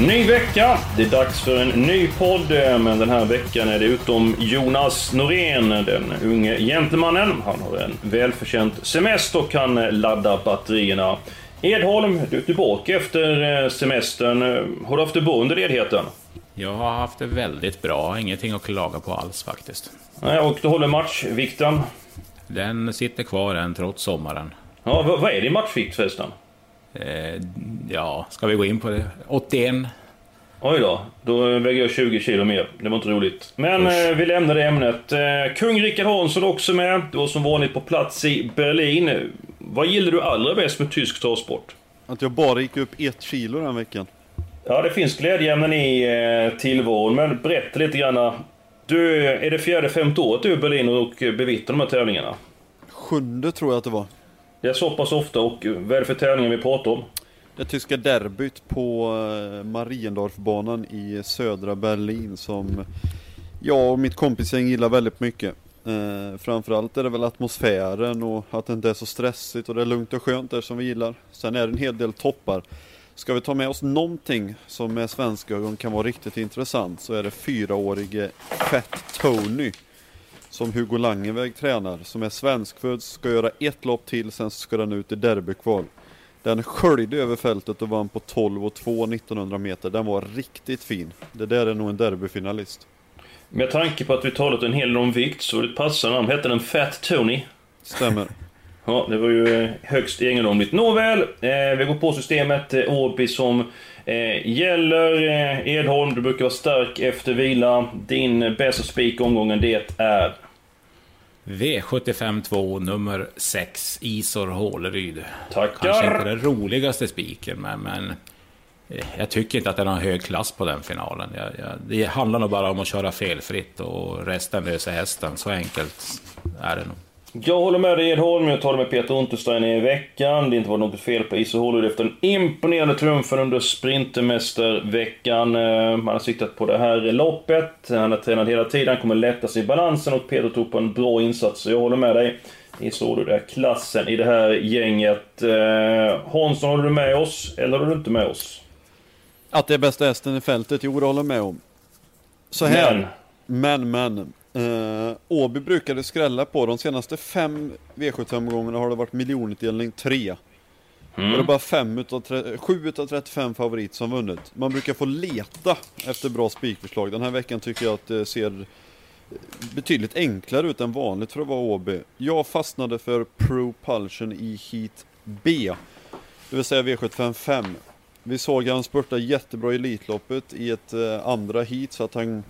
Ny vecka! Det är dags för en ny podd, men den här veckan är det utom Jonas Norén, den unge gentlemannen. Han har en välförtjänt semester och kan ladda batterierna. Edholm, du är tillbaka efter eh, semestern. Har du haft det bra under ledigheten? Jag har haft det väldigt bra, ingenting att klaga på alls faktiskt. Nej, och du håller matchvikten? Den sitter kvar än trots sommaren. Ja, vad, vad är din matchvikt förresten? Eh, ja, ska vi gå in på det? 81. Oj då, då väger jag 20 kilo mer. Det var inte roligt. Men eh, vi lämnar det ämnet. Eh, Kung Rickard Hansson också med. Du var som vanligt på plats i Berlin. Vad gillar du allra bäst med tysk travsport? Att jag bara gick upp ett kilo den veckan. Ja, det finns glädjeämnen i eh, tillvaron, men berätta lite grann. Du, är det fjärde, femte året du är i Berlin och bevittnar de här tävlingarna? Sjunde tror jag att det var. Det är så pass ofta och vad är det för tävlingar vi pratar om? Det tyska derbyt på eh, Mariendorfbanan i södra Berlin som jag och mitt kompisgäng gillar väldigt mycket. Eh, framförallt är det väl atmosfären och att det inte är så stressigt och det är lugnt och skönt där som vi gillar. Sen är det en hel del toppar. Ska vi ta med oss någonting som med svenska ögon kan vara riktigt intressant så är det fyraårige Fett Tony som Hugo Langeväg tränar, som är svenskfödd, ska göra ett lopp till, sen ska den ut i derbykval. Den sköljde över fältet och vann på 12 och 2 1900 meter. Den var riktigt fin. Det där är nog en derbyfinalist. Med tanke på att vi talat en hel del om vikt så det passande namn. Hette den Fat Tony? Stämmer. Ja, det var ju högst egendomligt. Nåväl, eh, vi går på systemet. Eh, Åby som eh, gäller. Eh, Edholm, du brukar vara stark efter vila. Din bästa spik omgången, det är? V75 2, nummer 6, Isor Håleryd. Tackar! Kanske inte den roligaste spiken, men, men eh, jag tycker inte att det är någon hög klass på den finalen. Jag, jag, det handlar nog bara om att köra felfritt och resten löser hästen. Så enkelt är det nog. Jag håller med dig Edholm, jag talade med Peter Unterstein i veckan. Det har inte varit något fel på Iso Håleryd efter den imponerande triumfen under Sprintermästerveckan. Eh, man har siktat på det här loppet, han har tränat hela tiden, han kommer lätta sig i balansen och Peter tog på en bra insats. Så jag håller med dig. Iso Håleryd är klassen i det här gänget. Eh, Hansson, håller du med oss, eller håller du inte med oss? Att det är bästa hästen i fältet, jo det håller jag med om. Så här. Men, men, men. Uh, Åby brukade skrälla på. De senaste fem V75-gångerna har det varit miljonutdelning 3. Mm. Och det är bara fem utav 7 utav 35 favorit som vunnit. Man brukar få leta efter bra spikförslag. Den här veckan tycker jag att det ser betydligt enklare ut än vanligt för att vara Åby. Jag fastnade för Propulsion i Heat B. Det vill säga V75 5. Vi såg han spurta jättebra i Elitloppet i ett eh, andra heat så att han eh,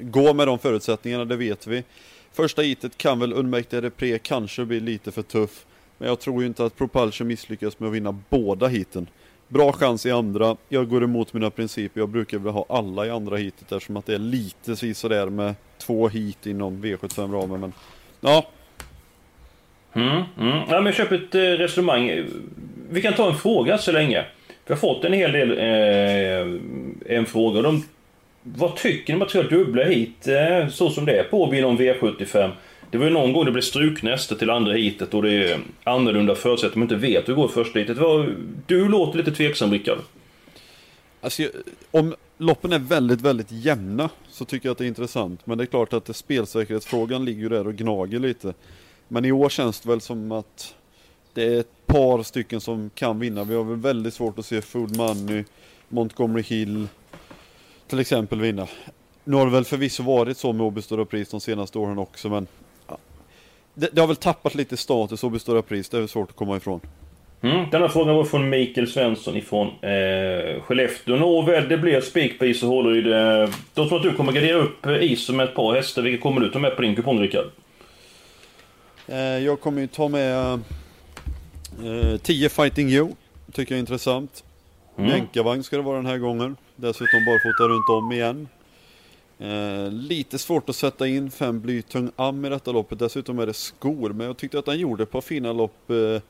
går med de förutsättningarna, det vet vi. Första heatet kan väl Unmäktige Repre kanske bli lite för tuff. Men jag tror ju inte att Propulsion misslyckas med att vinna båda heaten. Bra chans i andra, jag går emot mina principer, jag brukar väl ha alla i andra heatet eftersom att det är lite sådär med två heat inom V75-ramen men ja. Mm, mm. Ja men jag köper ett eh, resonemang. Vi kan ta en fråga så länge. Vi har fått en hel del eh, en fråga. De, vad tycker ni om att köra dubbla hit eh, så som det är på Binom V75? Det var ju någon gång det blev struknäste till andra hitet och det är annorlunda förutsättningar man inte vet hur det går första hitet. Du låter lite tveksam Rickard. Alltså, om loppen är väldigt, väldigt jämna så tycker jag att det är intressant. Men det är klart att spelsäkerhetsfrågan ligger där och gnager lite. Men i år känns det väl som att det är ett par stycken som kan vinna. Vi har väl väldigt svårt att se Food Money, Montgomery Hill till exempel vinna. Nu har det väl förvisso varit så med Åby Stora Pris de senaste åren också men det, det, har väl tappat lite status Åby Stora Pris, det är väl svårt att komma ifrån. Mm, denna frågan var från Mikael Svensson ifrån eh, Skellefteå. Nåväl, det blir spik på is och Hålryd. Eh, de tror att du kommer gardera upp is med ett par hästar. Vilka kommer du ta med på din kupong, Rickard? Eh, jag kommer ju ta med 10 eh, Fighting You. Tycker jag är intressant. Mm. Jänkarvagn ska det vara den här gången. Dessutom barfota runt om igen. Eh, lite svårt att sätta in fem blytung am i detta loppet. Dessutom är det skor. Men jag tyckte att han gjorde ett par fina lopp eh,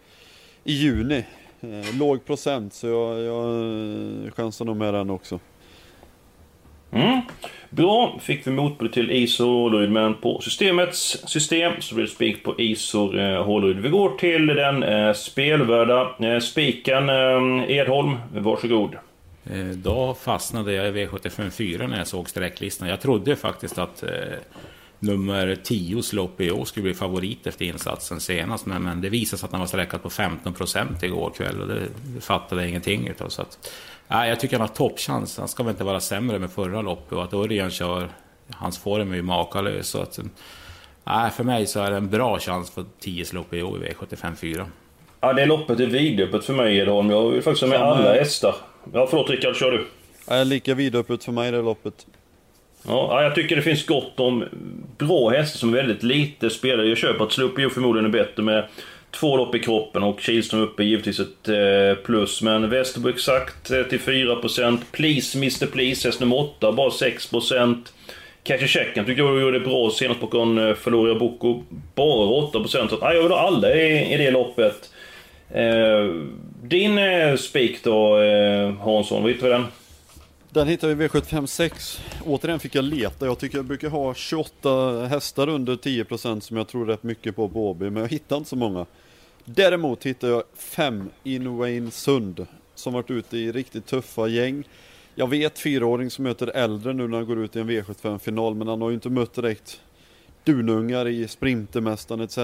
i juni. Eh, låg procent så jag, jag chansar nog med den också. Mm. Bra, fick vi motbud till Isor men på systemets system så blir det spik på Isor eh, Vi går till den eh, spelvärda eh, spiken eh, Edholm, varsågod. Eh, då fastnade jag i V754 när jag såg sträcklistan. Jag trodde faktiskt att eh, nummer 10 lopp i år skulle bli favorit efter insatsen senast. Men, men det visade sig att han var sträckad på 15 procent igår kväll och det, det fattade jag ingenting utav. Så att, nej, jag tycker han har toppchans. Han ska väl inte vara sämre med förra loppet och att Örjan kör, hans form är ju makalös. Så att, nej, för mig så är det en bra chans för 10 lopp i år i V75 4. Ja, det loppet är vidöppet för mig Edholm. Jag vill faktiskt ha med alla hästar. Ja, förlåt Rickard, kör du. Ja, lika vidöppet för mig det loppet. Ja, jag tycker det finns gott om bra hästar som är väldigt lite spelare. Jag köper att Slupio förmodligen är bättre med två lopp i kroppen och Kihlström uppe givetvis ett eh, plus. Men Västerbo exakt eh, till 4%. Please Mr Please, häst nummer 8, bara 6%. Kanske Checken tycker jag gjorde det bra senast bakom eh, Boko. Bara 8%. Så ja, jag vill ha alla i, i det loppet. Eh, din eh, spik då, eh, Hansson, vad hittar vi den? Den hittar vi V756. Återigen fick jag leta. Jag tycker jag brukar ha 28 hästar under 10% som jag tror rätt mycket på på Åby, men jag hittar inte så många. Däremot hittar jag 5 Inwayne Sund som varit ute i riktigt tuffa gäng. Jag vet fyraåring som möter äldre nu när han går ut i en V75-final, men han har ju inte mött direkt dunungar i Sprintermästaren etc.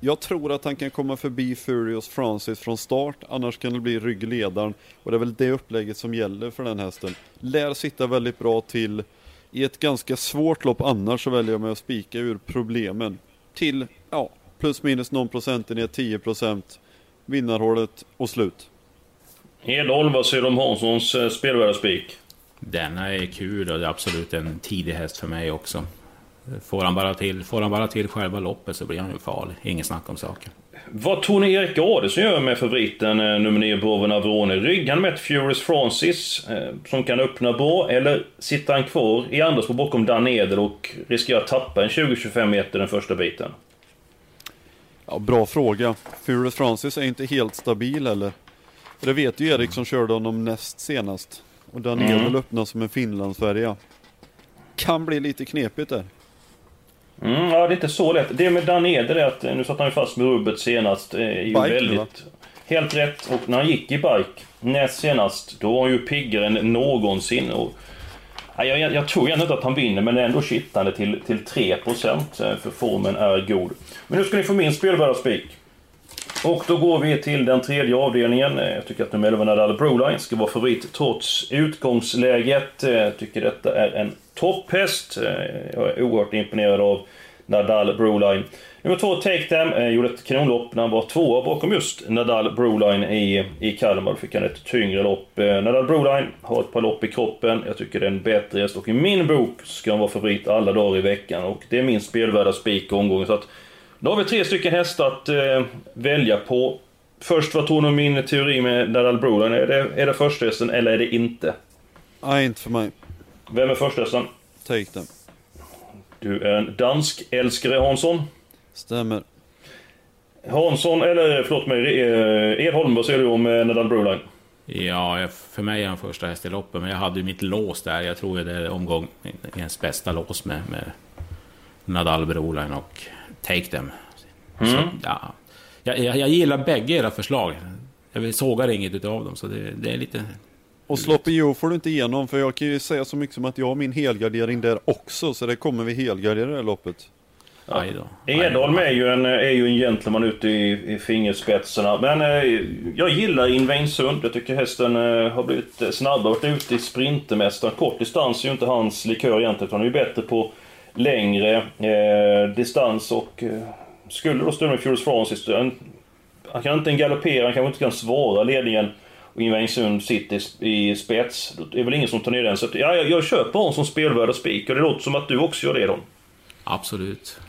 Jag tror att han kan komma förbi Furious Francis från start, annars kan det bli ryggledaren. Och det är väl det upplägget som gäller för den hästen. Lär sitta väldigt bra till. I ett ganska svårt lopp annars så väljer jag mig att spika ur problemen. Till, ja, plus minus någon procentenhet, 10 procent. Vinnarhålet och slut. Edholm, vad säger du om Hanssons eh, spelvärda spik? Denna är kul och det är absolut en tidig häst för mig också. Får han, bara till, får han bara till själva loppet så blir han ju farlig. Inget snack om saken. Vad Tony Erik Adelsson gör med favoriten eh, nummer 9 Broven Avrone? Ryggar han med Furious Francis eh, som kan öppna bra? Eller sitter han kvar i andra spår bakom Dan Edel och riskerar att tappa en 20-25 meter den första biten? Ja, bra fråga. Furious Francis är inte helt stabil eller? Det vet ju Erik som körde honom näst senast. Och Dan Edel mm. öppnar som en Finlandsfärja. Kan bli lite knepigt där. Mm, ja, det är inte så lätt. Det med Dan Eder är att, nu satt han ju fast med rubbet senast, eh, är ju bike, väldigt... Va? Helt rätt. Och när han gick i bike näst senast, då var han ju piggare än någonsin. Och, ja, jag, jag tror egentligen inte att han vinner, men ändå kittande till, till 3% eh, för formen är god. Men nu ska ni få min spelvärda spik. Och då går vi till den tredje avdelningen. Eh, jag tycker att nummer 11 Nadal Broline ska vara favorit trots utgångsläget. Jag tycker detta är en topphäst. Eh, jag är oerhört imponerad av Nadal Broline. Nummer två, Take Them, eh, gjorde ett kanonlopp när han var tvåa bakom just Nadal Broline i, i Kalmar. Då fick han ett tyngre lopp. Eh, Nadal Broline har ett par lopp i kroppen. Jag tycker det är en bättre häst och i min bok ska han vara favorit alla dagar i veckan. Och det är min spelvärda spik omgången. Så att, nu har vi tre stycken hästar att eh, välja på. Först, vad tror du om min teori med Nadal Broline? Är det, är det första hästen eller är det inte? Nej, inte för mig. Vem är förstahästen? Take them. Du är en dansk älskare Hansson. Stämmer. Hansson, eller förlåt mig, eh, Edholm, vad säger du om eh, Nadal Broline? Ja, för mig är han första häst i loppet, men jag hade ju mitt lås där. Jag tror det är omgångens bästa lås med, med Nadal Broline och Take Them. Mm. Så, ja. jag, jag, jag, gillar bägge era förslag. Jag sågar inget utav dem, så det, det är lite och Sloppy Joe får du inte igenom för jag kan ju säga så mycket som att jag har min helgardering där också så det kommer vi helgardera det här loppet. Ja. Edholm är ju en, är ju en gentleman ute i, i fingerspetsarna. Men eh, jag gillar Invainsund. Jag tycker hästen eh, har blivit snabbare. Varit ute i Sprintermästaren. Kort distans är ju inte hans likör egentligen. Han är ju bättre på längre eh, distans och eh, skulle då stå med Furious Francis han kan inte galoppera, han kanske inte kan svara ledningen. Och Invängsund sitter i spets. Det är väl ingen som tar ner den. Så ja, jag, jag köper honom som spelvärd och spik. Och det låter som att du också gör det då. Absolut.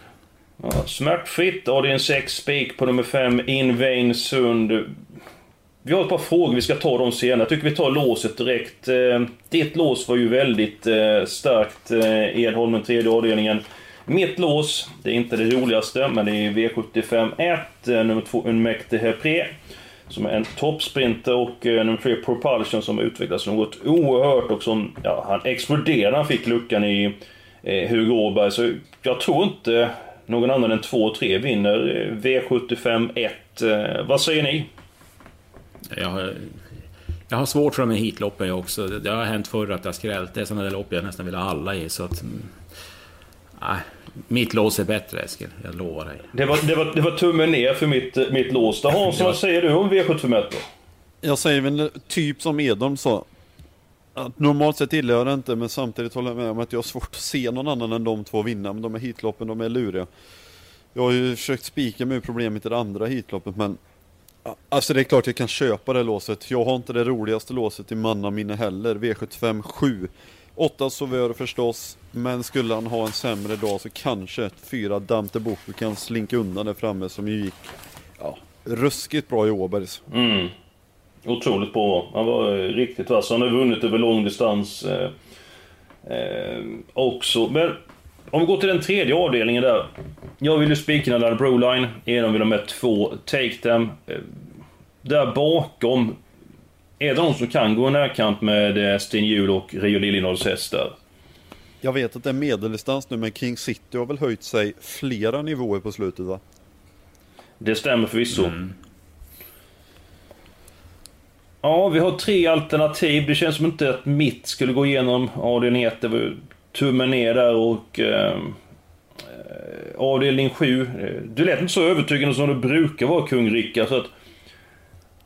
Ja, smärtfritt, avdelning 6, spik på nummer 5, Invängsund. Vi har ett par frågor, vi ska ta dem senare. Jag tycker vi tar låset direkt. Eh, ditt lås var ju väldigt eh, starkt, eh, Edholmen, tredje avdelningen. Mitt lås, det är inte det roligaste, men det är V75 1, nummer 2 Unmekte Hepré. Som är en toppsprinter och eh, nummer 3 Propulsion som har utvecklats något oerhört och som, ja, han exploderade när han fick luckan i eh, Hugo Åberg. Så jag tror inte någon annan än 2 och 3 vinner eh, V75 1. Vad säger ni? Jag har, jag har svårt för de här hitloppen jag också. Det har hänt förr att jag skrällt. Det är sådana där lopp jag nästan vill ha alla i. Så att, mm nej, mitt lås är bättre Eskil, jag lovar dig. Det var, det var, det var tummen ner för mitt, mitt lås. Hans, vad säger du om V751 då? Jag säger väl typ som Edholm sa. Att normalt sett gillar jag det inte, men samtidigt håller jag med om att jag har svårt att se någon annan än de två vinna. Men de här hitloppen, de är luriga. Jag har ju försökt spika med problemet i det andra hitloppet, men Alltså det är klart jag kan köpa det låset. Jag har inte det roligaste låset i mannaminne heller. V75 7. 8 Sauveur förstås. Men skulle han ha en sämre dag så kanske ett 4 Dante Bocco kan slinka undan där framme som ju gick ja, ruskigt bra i Åbergs. Mm. Otroligt bra. Han var eh, riktigt vass. Han har vunnit över lång distans eh, eh, också. Men om vi går till den tredje avdelningen där. Jag vill ju spika den där Broline. Edom vill ha med två Take Them. Eh, där bakom. Är det någon som kan gå närkamp med eh, Sten Hjul och Rio Liljedals hästar? Jag vet att det är medeldistans nu men King City har väl höjt sig flera nivåer på slutet va? Det stämmer förvisso. Mm. Ja, vi har tre alternativ. Det känns som inte att mitt skulle gå igenom avdelning 1. Det var tummen ner där och... Eh, avdelning 7. Du lät inte så övertygande som du brukar vara, kung Rickard. Så att...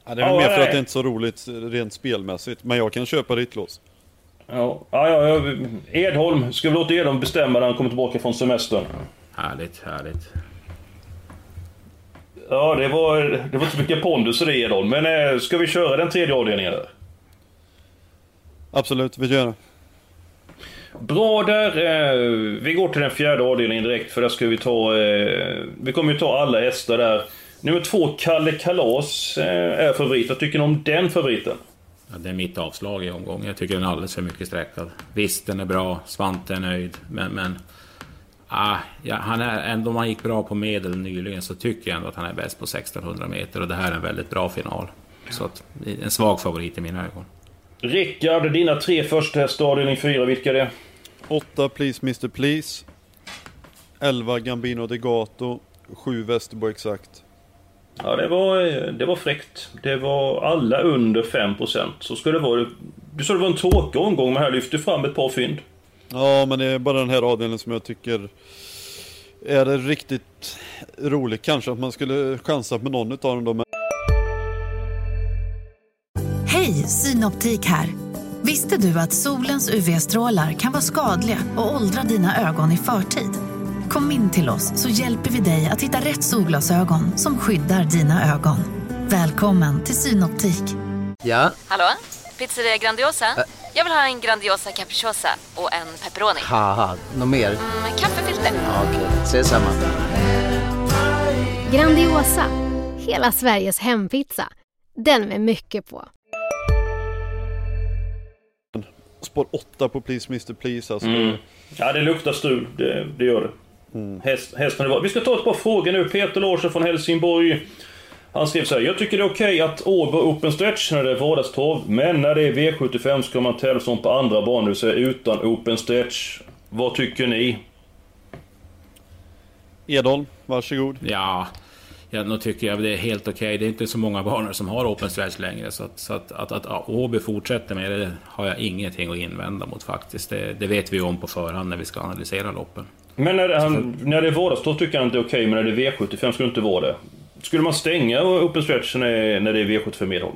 Ja, det är väl mer för att det inte är så roligt rent spelmässigt. Men jag kan köpa ditt lås. Ja, ja, ja, Edholm. Ska vi låta Edholm bestämma när han kommer tillbaka från semestern? Härligt, härligt. Ja, det var, det var inte så mycket pondus i det Edholm. Men eh, ska vi köra den tredje avdelningen där? Absolut, vi gör det. Bra där. Eh, vi går till den fjärde avdelningen direkt för där ska vi ta... Eh, vi kommer ju ta alla hästar där. Nummer två, Kalle Kalas, eh, är favorit. Vad tycker ni om den favoriten? Ja, det är mitt avslag i omgången. Jag tycker den är alldeles för mycket sträckad. Visst, den är bra. Svante är nöjd. Men... men ah, ja, han är, ändå om han gick bra på medel nyligen så tycker jag ändå att han är bäst på 1600 meter. Och det här är en väldigt bra final. Så att, en svag favorit i mina ögon. Rickard, dina tre första hästar avdelning 4, vilka är det? 8 Please Mr Please 11 Gambino Degato 7 Västerbo Exakt Ja, det var, det var fräckt. Det var alla under 5%. Så ska det vara. Du sa det var en tråkig omgång, men här lyfter fram ett par fynd. Ja, men det är bara den här avdelningen som jag tycker är det riktigt roligt. Kanske att man skulle chansa på någon av dem då. Men... Hej, Synoptik här. Visste du att solens UV-strålar kan vara skadliga och åldra dina ögon i förtid? Kom in till oss så hjälper vi dig att hitta rätt solglasögon som skyddar dina ögon. Välkommen till Synoptik. Ja? Hallå? Pizzeria Grandiosa? Ä Jag vill ha en Grandiosa capriciosa och en pepperoni. Något mer? Mm, en kaffefilter. Ja, Okej, okay. ses samma. Grandiosa, hela Sveriges hempizza. Den med mycket på spår 8 på Please Mr Please. Alltså. Mm. Ja, det luktar strul. Det, det gör det. Mm. Häst, hästen var. Vi ska ta ett par frågor nu. Peter Larsson från Helsingborg. Han skrev så här. Jag tycker det är okej okay att Åby open stretch när det är vardagstorv. Men när det är V75 ska man tävla som på andra banor, det vill säga utan open stretch. Vad tycker ni? Edholm, varsågod. Ja, Ja, nu tycker jag det är helt okej. Okay. Det är inte så många banor som har open stretch längre. Så att, så att, att, att Åby fortsätter med det har jag ingenting att invända mot faktiskt. Det, det vet vi om på förhand när vi ska analysera loppen. Men när, han, när det är vardags, då tycker han att det är okej. Okay, men när det är V75 skulle det inte vara det. Skulle man stänga open stretch när, när det är V75 Medholm?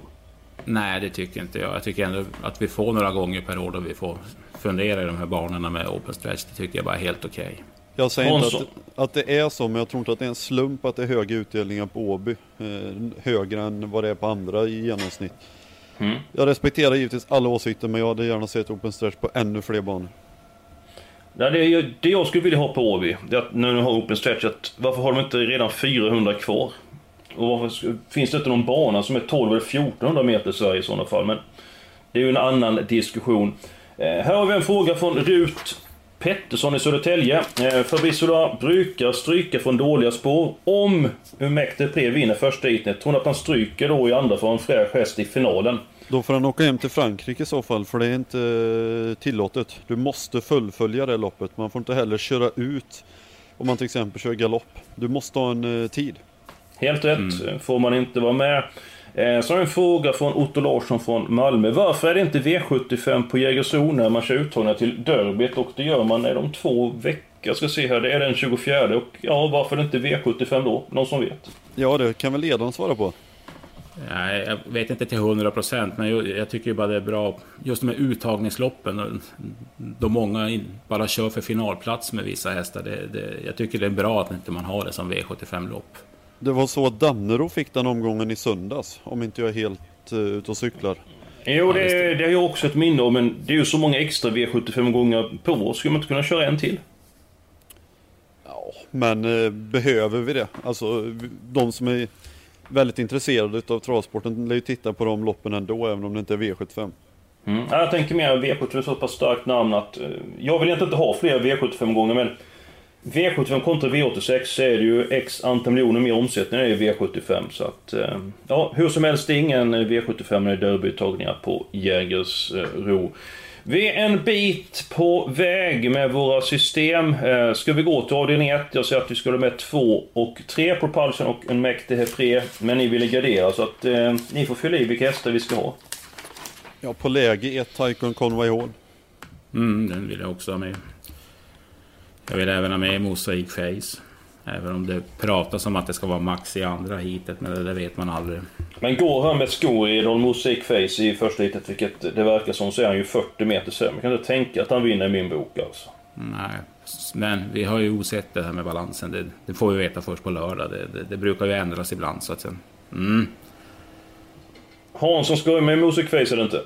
Nej, det tycker inte jag. Jag tycker ändå att vi får några gånger per år då vi får fundera i de här banorna med open stretch. Det tycker jag bara är helt okej. Okay. Jag säger inte att att det är så, men jag tror inte att det är en slump att det är höga utdelningar på Åby. Eh, högre än vad det är på andra i genomsnitt. Mm. Jag respekterar givetvis alla åsikter, men jag hade gärna sett Open Stretch på ännu fler banor. Nej, det, jag- det jag skulle vilja ha på Åby, det är att när de har open stretch, att varför har de inte redan 400 kvar? Och varför finns det inte någon bana som är 12 eller 1400 meter i Sverige i sådana fall? Men det är ju en annan diskussion. Eh, här har vi en fråga från Rut Pettersson i Södertälje. Eh, Fabrizola brukar stryka från dåliga spår. Om Umecte Pre vinner första heatet, tror att han stryker då i andra för en fräsch häst i finalen? Då får han åka hem till Frankrike i så fall, för det är inte eh, tillåtet. Du måste fullfölja det loppet. Man får inte heller köra ut om man till exempel kör galopp. Du måste ha en eh, tid. Helt rätt, får man inte vara med. Eh, så har jag en fråga från Otto Larsson från Malmö. Varför är det inte V75 på Jägersro när man kör uttagningar till derbyt? Och det gör man är de två veckor. Jag ska se här, det är den 24 och ja, varför är det inte V75 då? Någon som vet? Ja, det kan väl ledaren svara på. Nej, jag vet inte till 100 procent, men jag, tycker ju bara det är bra. Just de här uttagningsloppen, då många bara kör för finalplats med vissa hästar. Det, det, jag tycker det är bra att inte man har det som V75-lopp. Det var så att Dannero fick den omgången i söndags, om inte jag är helt uh, ute och cyklar. Jo, det, det har jag också ett minne om, men det är ju så många extra V75 gånger på år. Skulle man inte kunna köra en till? Men eh, behöver vi det? Alltså, de som är väldigt intresserade av travsporten lär ju titta på de loppen ändå, även om det inte är V75. Mm. Ja, Jag tänker mer V75 är så pass starkt namn att... eh, Jag vill egentligen inte ha fler V75-gånger men... V75 kontra V86 så är det ju X antal miljoner mer omsättning i V75 så att... eh, Ja, hur som helst, det är ingen V75 när det är derbyuttagningar på Jägersro. Vi är en bit på väg med våra system. Eh, Ska vi gå till avdelning 1? Jag säger att vi skulle med 2 och 3 Propulsion och en Mäktig Hefre. Men ni ville gardera så att eh, ni får fylla i vilka hästar vi ska ha. Ja, på läge 1 Tycoon Conway Hall. Mm, den vill jag också ha med. Jag vill även ha med Mosaic Face. Även om det pratas om att det ska vara max i andra heatet, men det, det vet man aldrig. Men går han med skor i Mosaic Face i första hitet, vilket det verkar som, så är han ju 40 meter sämre. Kan inte tänka att han vinner i min bok alltså. Nej, men vi har ju osett det här med balansen. Det, det får vi veta först på lördag. Det, det, brukar ju ändras ibland. Så att, sen- mm. Hansson ska med Mosaic Face eller inte?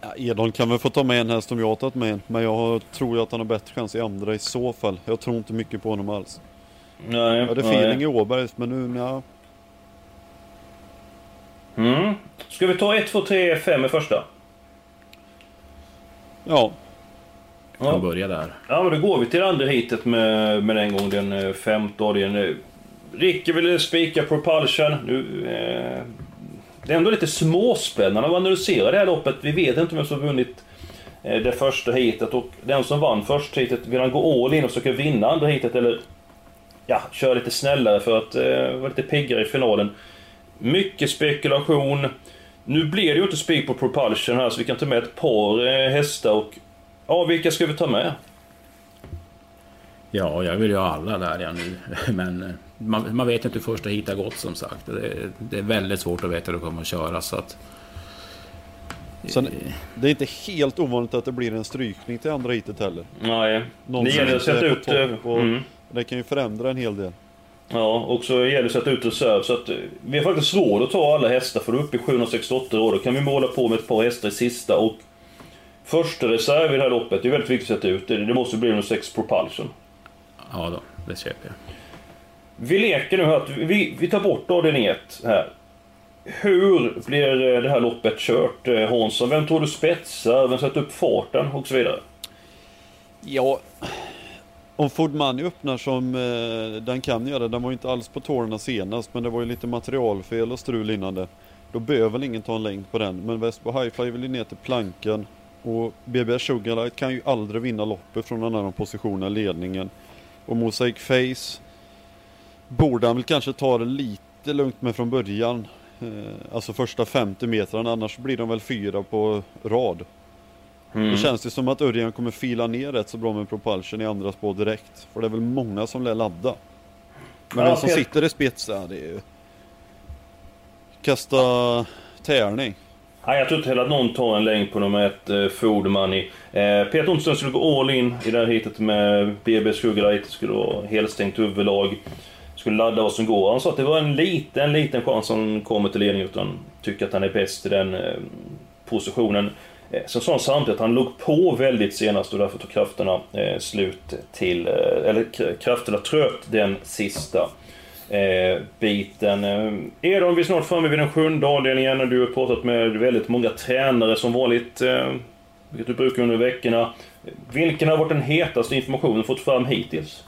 Ja, Edholm kan väl få ta med en häst om jag har tagit med en, men jag tror ju att han har bättre chans i andra i så fall. Jag tror inte mycket på honom alls. Nej. Jag hade nej. feeling i Åbergs, men nu, ja. Mm. Ska vi ta 1, 2, 3, 5 i första? Ja. Kan börja där. Ja, men då går vi till andra hitet med, med en gång den eh, femte avdelningen. Ricky ville spika Propulsion. Nu, eh, det är ändå lite småspännande att analysera det här loppet. Vi vet inte vem som har vunnit eh, det första heatet och den som vann första heatet vill han gå all in och försöka vinna andra heatet eller ja, köra lite snällare för att eh, vara lite piggare i finalen. Mycket spekulation. Nu blir det ju inte spik på Propulsion här så vi kan ta med ett par eh, hästar och ja, vilka ska vi ta med? Ja, jag vill ju ha alla där ja, nu. Men eh, man, man vet inte hur första hit har gått som sagt. Det, det är väldigt svårt att veta hur det kommer att köra. Så att, Sen, det är inte helt ovanligt att det blir en strykning till andra hitet heller. Nej. Någon det gäller att sätta ut... eh, Mm. Det kan ju förändra en hel del. Ja, och så gäller det att sätta ut reserv. Så att eh, vi har faktiskt råd att ta alla hästar för då är uppe i 768 råd. Då kan vi måla på med ett par hästar i sista och... Första reserv i det här loppet, det är väldigt viktigt att sätta ut. Det, det måste bli nummer 6 Propulsion. ja då, det köper jag. Vi leker nu här att vi, vi tar bort avdelning 1 här. Hur blir eh, det här loppet kört? Eh, Hansson, vem tror du spetsar? Vem sätter upp farten? Och så vidare. Ja, om Ford Money öppnar som eh, den kan göra, den var ju inte alls på tårna senast, men det var ju lite materialfel och strul innan det. Då behöver väl ingen ta en längd på den, men Vespa Highfly vill ju ner till plankan. Och BBS Sugarlight kan ju aldrig vinna loppet från en annan position än ledningen. Och Mosaic Face borde han väl kanske ta det lite lugnt med från början. Eh, alltså första 50 metrarna, annars blir de väl fyra på rad. Mm. Det känns ju som att Örjan kommer fila ner rätt så bra med propulsion i andra spår direkt. För det är väl många som lär ladda. Men Ja, den som sitter i spets, ja, det är ju... Kasta tärning. Nej, jag tror inte heller att någon tar en längd på nummer ett, eh, Food Money. Eh, Peter Onsdagen skulle gå all in i det här hitet med BB Sugarlight. Det skulle vara helstängt överlag. Skulle ladda vad som går. Han sa att det var en liten, liten chans han kommer till ledning utan tycker att han är bäst i den eh, positionen. Eh, Sen sa han samtidigt att han låg på väldigt senast och därför tog krafterna eh, slut till... Eller krafterna tröt den sista biten. Edon, vi är snart framme vid den sjunde avdelningen. och Du har pratat med väldigt många tränare som vanligt. Vilket du brukar under veckorna. Vilken har varit den hetaste informationen du fått fram hittills?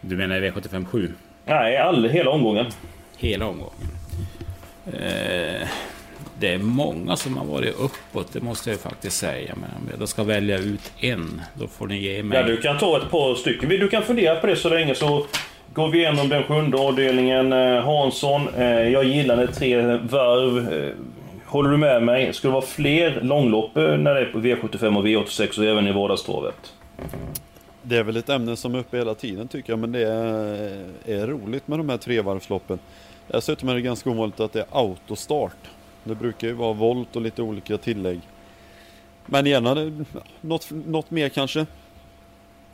Du menar i V75 7? Nej, all, hela omgången. Hela omgången. Eh, det är många som har varit uppåt, det måste jag faktiskt säga. Men om jag då ska välja ut en, då får ni ge mig... Ja, du kan ta ett par stycken. Du kan fundera på det så länge så går vi igenom den sjunde avdelningen. Eh, Hansson, eh, jag gillar när det är tre varv. Eh, Håller du med mig? Ska det vara fler långlopp när det är på V75 och V86 och även i vardagstravet? Det är väl ett ämne som är uppe hela tiden tycker jag, men det är, är roligt med de här trevarvsloppen. Dessutom är det ganska ovanligt att det är autostart. Det brukar ju vara volt och lite olika tillägg. Men gärna något, något mer kanske.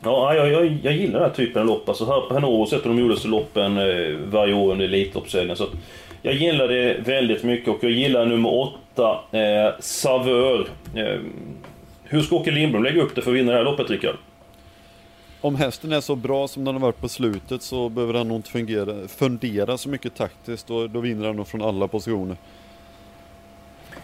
Ja, jag, jag, jag gillar den här typen av lopp. Alltså här på Hannover sett de gjorde så loppen eh, varje år under Elitloppshelgen. Så jag gillar det väldigt mycket och jag gillar nummer åtta, eh, Savör. Eh, hur ska Åke Lindblom lägga upp det för att vinna det här loppet, Rickard? Om hästen är så bra som den har varit på slutet så behöver han nog inte fungera, fundera så mycket taktiskt och då vinner han nog från alla positioner.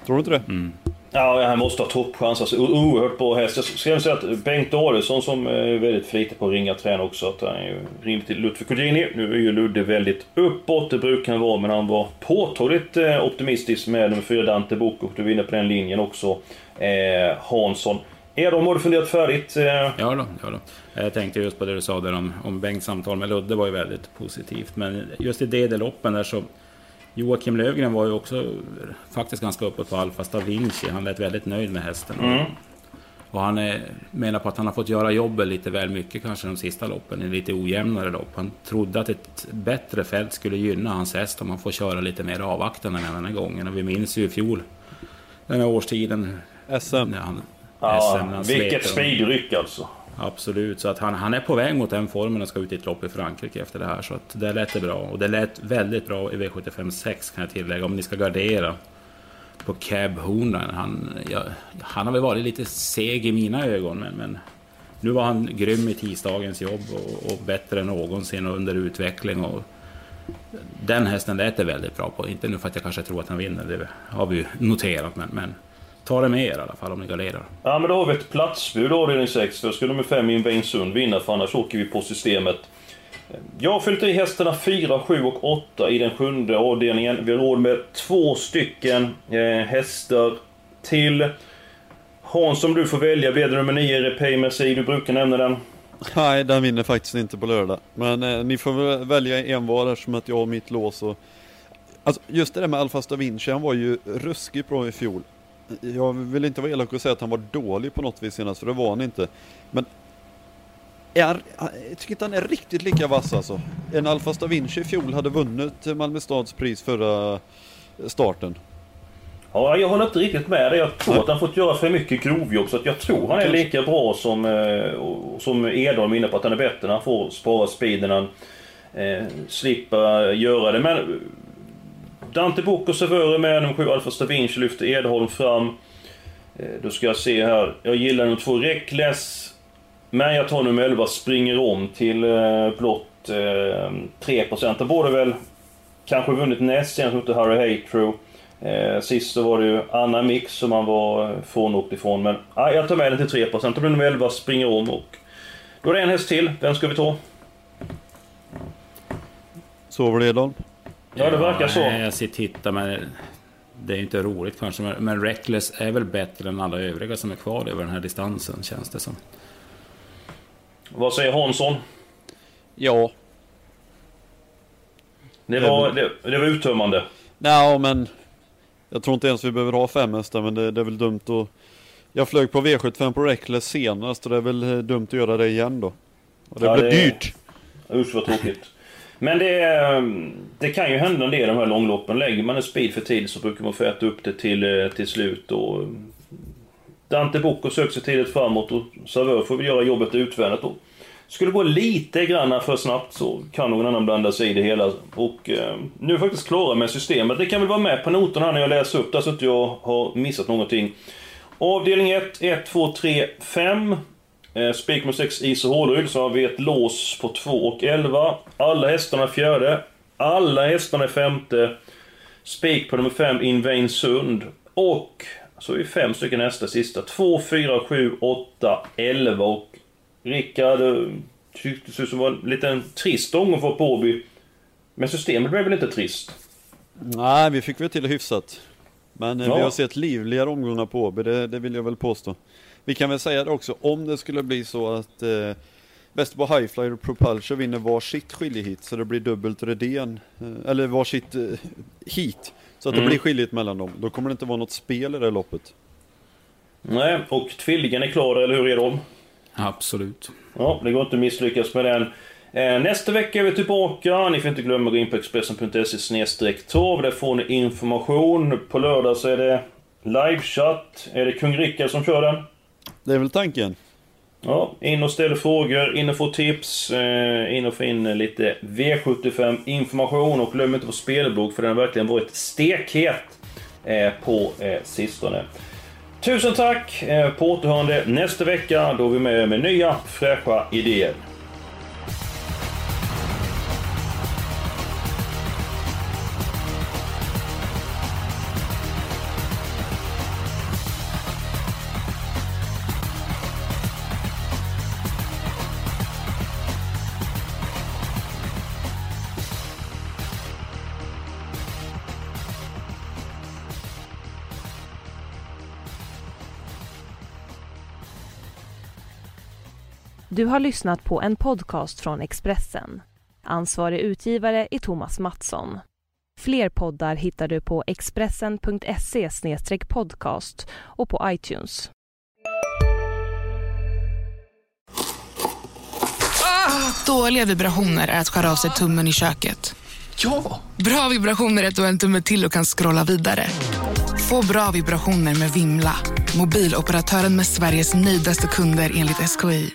Tror du inte det? Ja, han måste ha toppchans. Alltså, oerhört bra häst. Jag ska säga att Bengt Adielsson som är väldigt flitig på att ringa träna också, att han är ju ringde till Ludvig Kodjini. Nu är ju Ludde väldigt uppåt, det brukar han vara, men han var påtagligt eh, optimistisk med nummer fyra Dante Bocco. Du var inne på den linjen också. Eh, Hansson. Edholm, har du funderat färdigt? Eh, Ja då, ja då. Jag tänkte just på det du sa där om, om Bengts samtal med Ludde var ju väldigt positivt. Men just i DD-loppen där så Joakim Lövgren var ju också faktiskt ganska uppåt på Alfa Stavinci. Han lät väldigt nöjd med hästen. Mm. Och han är, menar på att han har fått göra jobbet lite väl mycket kanske de sista loppen, i lite ojämnare lopp. Han trodde att ett bättre fält skulle gynna hans häst om han får köra lite mer avvaktande den här gången. Och vi minns ju i fjol, den här årstiden, SM. när han, ja, vilket speedryck alltså. Absolut, så att han, han är på väg mot den formen och ska ut i ett lopp i Frankrike efter det här. Så att det lät det bra. Och det lät väldigt bra i V75 6 kan jag tillägga, om ni ska gardera på Cab Hornan. Han, ja, han har väl varit lite seg i mina ögon, men, men nu var han grym i tisdagens jobb och, och bättre än någonsin och under utveckling. Och den hästen lät det väldigt bra på. Inte nu för att jag kanske tror att han vinner, det har vi ju noterat, men, men ta det med er i alla fall om ni garderar. Ja, men då har vi ett platsbud avdelning 6. För ska nummer 5 in Bengtsund vinna, för annars åker vi på systemet. Jag har fyllt i hästarna 4, 7 och 8 i den sjunde avdelningen. Vi har råd med två stycken eh, hästar till. Hans, om du får välja, blir det nummer 9, Repay Merci. Du brukar nämna den. Nej, den vinner faktiskt inte på lördag. Men eh, ni får väl välja en var eftersom att jag har mitt lås och... Alltså just det där med Alfa Stavinci, han var ju ruskigt bra i fjol. Jag vill inte vara elak och säga att han var dålig på något vis senast, för det var han inte. Men... Är, jag tycker inte han är riktigt lika vass alltså. En Alfa Stavinci i fjol hade vunnit Malmö stads pris förra starten. Ja, jag håller inte riktigt med dig. Jag tror att han fått göra för mycket grovjobb. Så att jag tror han är lika bra som, eh, som Edholm inne på. Att han är bättre när han får spara speeden. Han eh, slipper göra det. Men Dante Bocco före med nummer 7 Alfa Stavinci lyfter Edholm fram. Eh, då ska jag se här. Jag gillar nummer 2 Reckless. Men jag tar nummer 11 Springer om till eh, blott eh, 3%. Han borde väl kanske vunnit näst senast mot Harry Haytrew. Eh, sist så var det ju Anna Mix som han var eh, frånåkt ifrån. Men ah, jag tar med den till 3%. Då blir nummer 11 springer om och... Då är det en häst till. Vem ska vi ta? Sover du Edholm? Ja, det verkar så. Jag sitter och tittar, men det är inte roligt kanske. Men, men Reckless är väl bättre än alla övriga som är kvar över den här distansen, känns det som. Vad säger Hansson? Ja. Det var, det, det var uttömmande. Nej, men jag tror inte ens vi behöver ha fem hästar, men det, det är väl dumt att... Jag flög på V75 på Reckless senast och det är väl eh, dumt att göra det igen då. Och det Ja, blir det- dyrt. Usch vad tråkigt. Men det, det kan ju hända en del i de här långloppen. Lägger man en speed för tid så brukar man få äta upp det till, eh, till slut. Och Dante Bocco söker sig tidigt framåt och Savör får väl göra jobbet utvändigt. Och skulle det gå lite grann för snabbt så kan någon annan blanda sig i det hela. Och eh, nu är jag faktiskt klara med systemet. Det kan väl vara med på noterna här när jag läser upp det så att jag har missat någonting. Avdelning 1, 1, 2, 3, 5. Eh, Spik med 6 is och hålrygg, så har vi ett lås på 2 och 11. Alla hästarna är fjärde. Alla hästarna är femte. Spik på nummer 5, Invain Sund. Och så är vi fem stycken hästar sista. 2, 4, 7, 8, 11 och Rickard tyckte det som var en liten trist omgång för Påby. Men systemet blev väl inte trist? Nej, vi fick väl till det hyfsat. Men eh, Ja. vi har sett livligare omgångar på Åby, det, det vill jag väl påstå. Vi kan väl säga det också, om det skulle bli så att eh, Västerbo Highflyer och Propulsion vinner varsitt skiljehit så det blir dubbelt Redén, eh, eller varsitt eh, hit. Så att det Mm. blir skiljet mellan dem. Då kommer det inte vara något spel i det loppet. Nej, och tvillingen är klar, eller hur är de? Absolut. Ja, det går inte att misslyckas med den. Eh, nästa vecka är vi tillbaka. Ni får inte glömma att gå in på expressen.se torv. Där får ni information. På lördag så är det livechatt. Är det kung Rickard som kör den? Det är väl tanken. Ja, in och ställ frågor, in och få tips, eh, in och få in lite V75 information och glöm inte vår spelblogg för den har verkligen varit stekhet eh, på eh, sistone. Tusen tack! På återhörande nästa vecka då är vi med med nya fräscha idéer. Du har lyssnat på en podcast från Expressen. Ansvarig utgivare är Thomas Mattsson. Fler poddar hittar du på expressen.se podcast och på iTunes. Dåliga vibrationer är att skära av sig tummen i köket. Ja! Bra vibrationer är att du har en tumme till och kan scrolla vidare. Få bra vibrationer med Vimla. Mobiloperatören med Sveriges nöjdaste kunder enligt SKI.